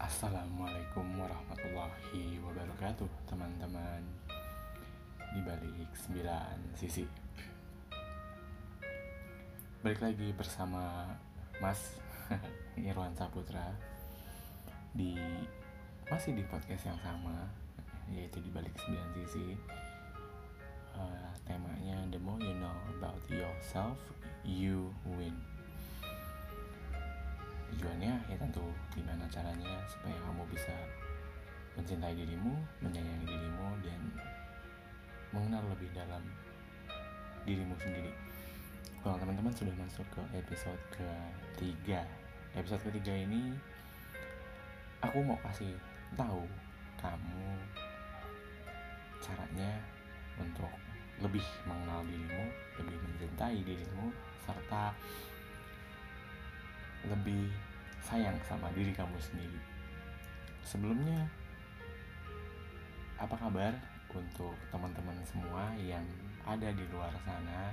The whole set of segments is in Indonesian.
Assalamualaikum warahmatullahi wabarakatuh teman-teman. Di balik 9 sisi. Balik lagi bersama Mas Irwan Saputra di masih di podcast yang sama yaitu di balik 9 sisi uh, temanya the more you know about yourself you win tujuannya ya tentu gimana caranya supaya kamu bisa mencintai dirimu, menyayangi dirimu dan mengenal lebih dalam dirimu sendiri. Kalau teman-teman sudah masuk ke episode ketiga, episode ketiga ini aku mau kasih tahu kamu caranya untuk lebih mengenal dirimu, lebih mencintai dirimu, serta lebih sayang sama diri kamu sendiri. Sebelumnya, apa kabar untuk teman-teman semua yang ada di luar sana?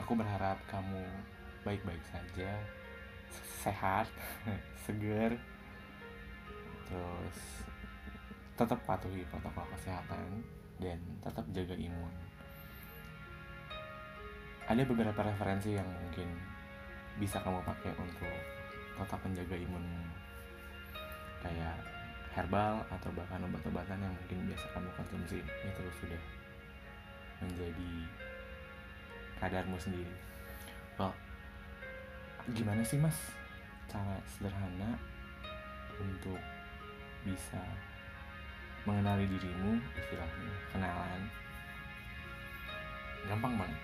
Aku berharap kamu baik-baik saja, sehat, segar, terus tetap patuhi protokol kesehatan dan tetap jaga imun. Ada beberapa referensi yang mungkin bisa kamu pakai untuk tetap menjaga imun kayak herbal atau bahkan obat-obatan yang mungkin biasa kamu konsumsi itu sudah menjadi kadarmu sendiri. Well, gimana sih mas cara sederhana untuk bisa mengenali dirimu istilahnya kenalan. Gampang banget.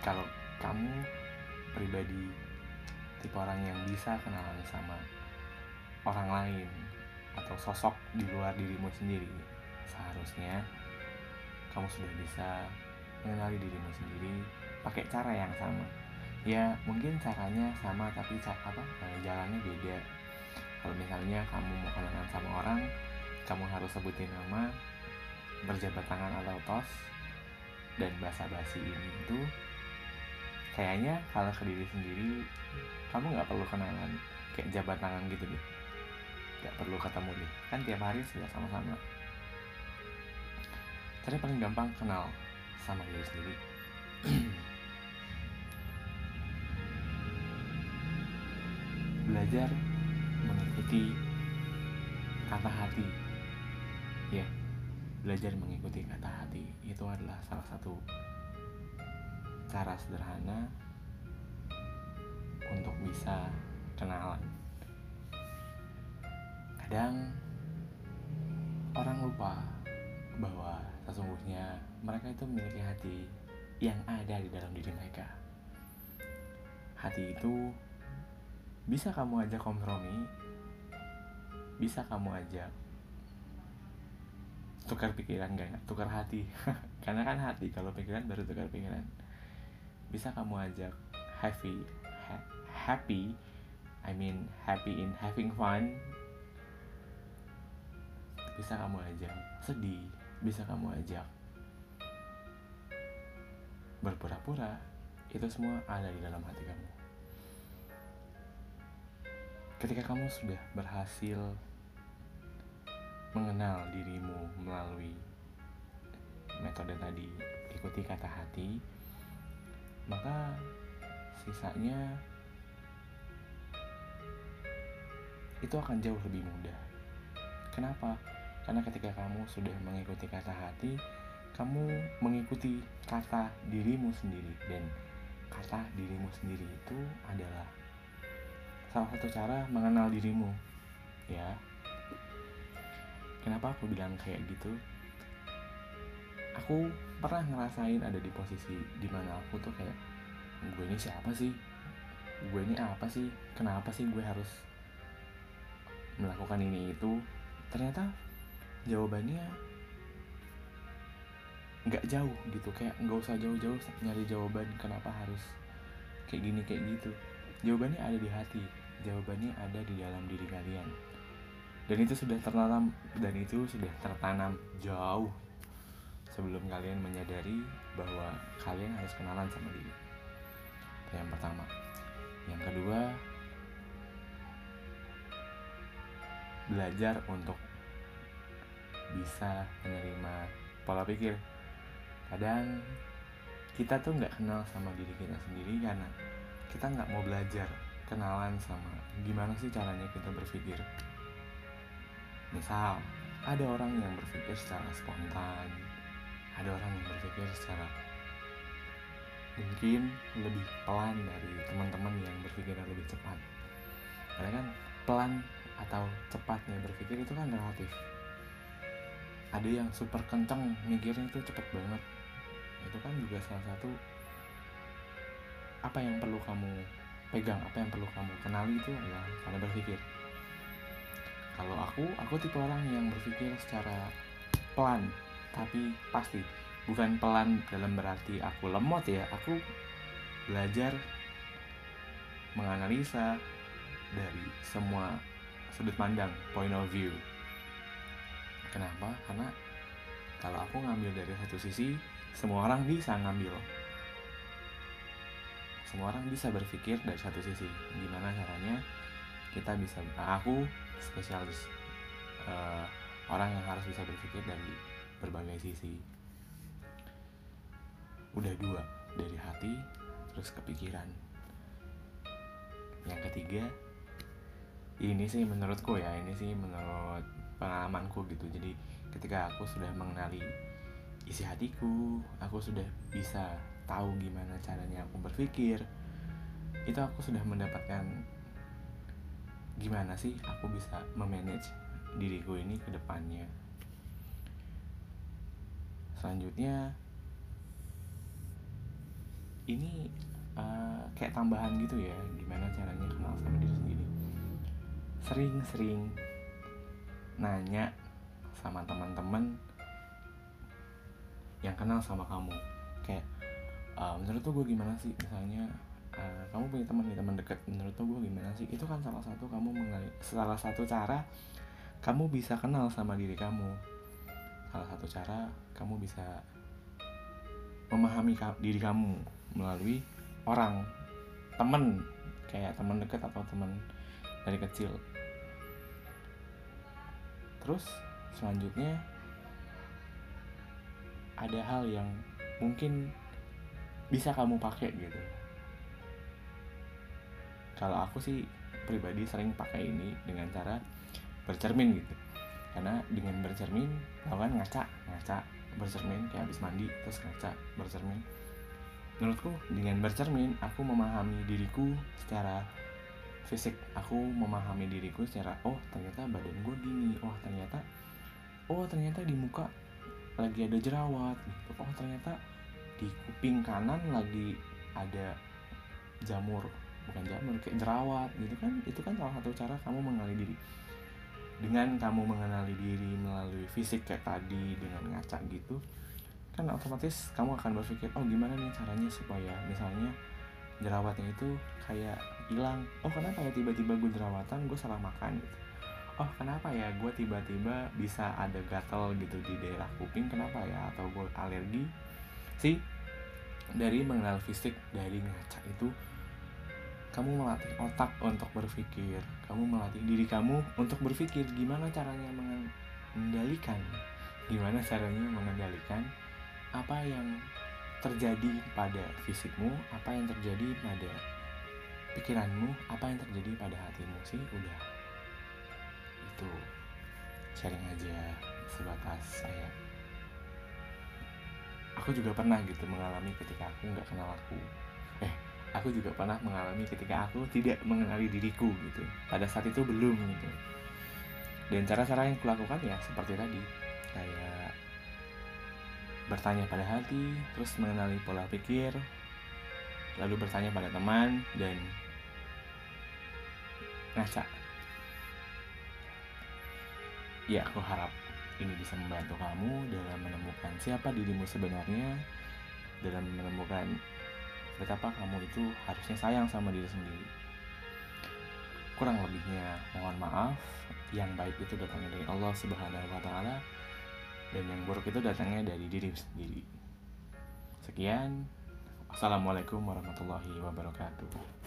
Kalau kamu pribadi tipe orang yang bisa kenalan sama orang lain atau sosok di luar dirimu sendiri seharusnya kamu sudah bisa mengenali dirimu sendiri pakai cara yang sama. Ya mungkin caranya sama tapi apa eh, jalannya beda kalau misalnya kamu mau kenalan sama orang kamu harus sebutin nama berjabat tangan atau tos dan basa basi ini itu kayaknya kalau ke diri sendiri kamu nggak perlu kenalan kayak jabat tangan gitu deh. Nggak perlu ketemu deh. Kan tiap hari sudah sama-sama. Cara paling gampang kenal sama diri sendiri. Belajar mengikuti kata hati ya belajar mengikuti kata hati itu adalah salah satu cara sederhana untuk bisa kenalan. Kadang orang lupa bahwa sesungguhnya mereka itu memiliki hati yang ada di dalam diri mereka. Hati itu bisa kamu ajak kompromi, bisa kamu ajak tukar pikiran gak tukar hati. Karena kan hati kalau pikiran baru tukar pikiran. Bisa kamu ajak happy ha happy I mean happy in having fun. Bisa kamu ajak sedih. Bisa kamu ajak berpura-pura. Itu semua ada di dalam hati kamu ketika kamu sudah berhasil mengenal dirimu melalui metode tadi ikuti kata hati maka sisanya itu akan jauh lebih mudah. Kenapa? Karena ketika kamu sudah mengikuti kata hati, kamu mengikuti kata dirimu sendiri dan kata dirimu sendiri itu adalah salah satu cara mengenal dirimu. Ya. Kenapa aku bilang kayak gitu? aku pernah ngerasain ada di posisi di mana aku tuh kayak gue ini siapa sih gue ini apa sih kenapa sih gue harus melakukan ini itu ternyata jawabannya nggak jauh gitu kayak nggak usah jauh-jauh nyari jawaban kenapa harus kayak gini kayak gitu jawabannya ada di hati jawabannya ada di dalam diri kalian. Dan itu sudah tertanam dan itu sudah tertanam jauh sebelum kalian menyadari bahwa kalian harus kenalan sama diri. Itu yang pertama. Yang kedua belajar untuk bisa menerima pola pikir. Kadang kita tuh nggak kenal sama diri kita sendiri karena kita nggak mau belajar kenalan sama gimana sih caranya kita berpikir? Misal ada orang yang berpikir secara spontan ada orang yang berpikir secara mungkin lebih pelan dari teman-teman yang berpikir lebih cepat. Karena kan pelan atau cepatnya berpikir itu kan relatif. Ada yang super kencang mikirnya itu cepet banget. Itu kan juga salah satu apa yang perlu kamu pegang apa yang perlu kamu kenali itu adalah cara berpikir. Kalau aku aku tipe orang yang berpikir secara pelan tapi pasti. Bukan pelan dalam berarti aku lemot ya aku belajar menganalisa dari semua sudut pandang point of view. Kenapa? Karena kalau aku ngambil dari satu sisi semua orang bisa ngambil semua orang bisa berpikir dari satu sisi. Gimana caranya kita bisa nah, aku spesialis uh, orang yang harus bisa berpikir dari berbagai sisi. Udah dua dari hati terus kepikiran. Yang ketiga ini sih menurutku ya ini sih menurut pengalamanku gitu. Jadi ketika aku sudah mengenali isi hatiku aku sudah bisa tahu gimana caranya aku berpikir itu aku sudah mendapatkan gimana sih aku bisa memanage diriku ini ke depannya. Selanjutnya ini uh, kayak tambahan gitu ya gimana caranya kenal sama diri sendiri. Sering-sering nanya sama teman-teman yang kenal sama kamu. Kayak uh, menurut tuh gue gimana sih? Misalnya uh, kamu punya teman nih teman dekat menurut gue gimana sih? Itu kan salah satu kamu mengenai salah satu cara kamu bisa kenal sama diri kamu. Salah satu cara kamu bisa memahami diri kamu melalui orang temen kayak teman dekat atau teman dari kecil. Terus selanjutnya ada hal yang mungkin bisa kamu pakai gitu. Kalau aku sih pribadi sering pakai ini dengan cara bercermin gitu. Karena dengan bercermin lawan ngaca ngaca bercermin kayak habis mandi terus ngaca bercermin. Menurutku dengan bercermin aku memahami diriku secara fisik. Aku memahami diriku secara oh ternyata badan gue gini oh ternyata oh ternyata di muka lagi ada jerawat gitu. Oh ternyata di kuping kanan lagi ada jamur bukan jamur kayak jerawat gitu kan. Itu kan salah satu cara kamu mengenali diri. Dengan kamu mengenali diri melalui fisik kayak tadi dengan ngaca gitu kan otomatis kamu akan berpikir oh gimana nih caranya supaya misalnya jerawatnya itu kayak hilang? Oh kenapa ya tiba-tiba gue jerawatan gue salah makan? Gitu. Oh kenapa ya gue tiba-tiba bisa ada gatal gitu di daerah kuping? Kenapa ya? Atau gue alergi sih dari mengenal fisik dari ngaca itu kamu melatih otak untuk berpikir kamu melatih diri kamu untuk berpikir gimana caranya mengendalikan gimana caranya mengendalikan apa yang terjadi pada fisikmu apa yang terjadi pada pikiranmu apa yang terjadi pada hatimu sih udah itu sharing aja sebatas saya aku juga pernah gitu mengalami ketika aku nggak kenal aku. Eh aku juga pernah mengalami ketika aku tidak mengenali diriku gitu. Pada saat itu belum gitu. Dan cara-cara yang kulakukan ya seperti tadi kayak bertanya pada hati terus mengenali pola pikir lalu bertanya pada teman dan ngaca. Ya aku harap ini bisa membantu kamu dalam menemukan siapa dirimu sebenarnya dalam menemukan betapa kamu itu harusnya sayang sama diri sendiri. Kurang lebihnya mohon maaf yang baik itu datangnya dari Allah Subhanahu wa taala dan yang buruk itu datangnya dari diri sendiri. Sekian. Assalamualaikum warahmatullahi wabarakatuh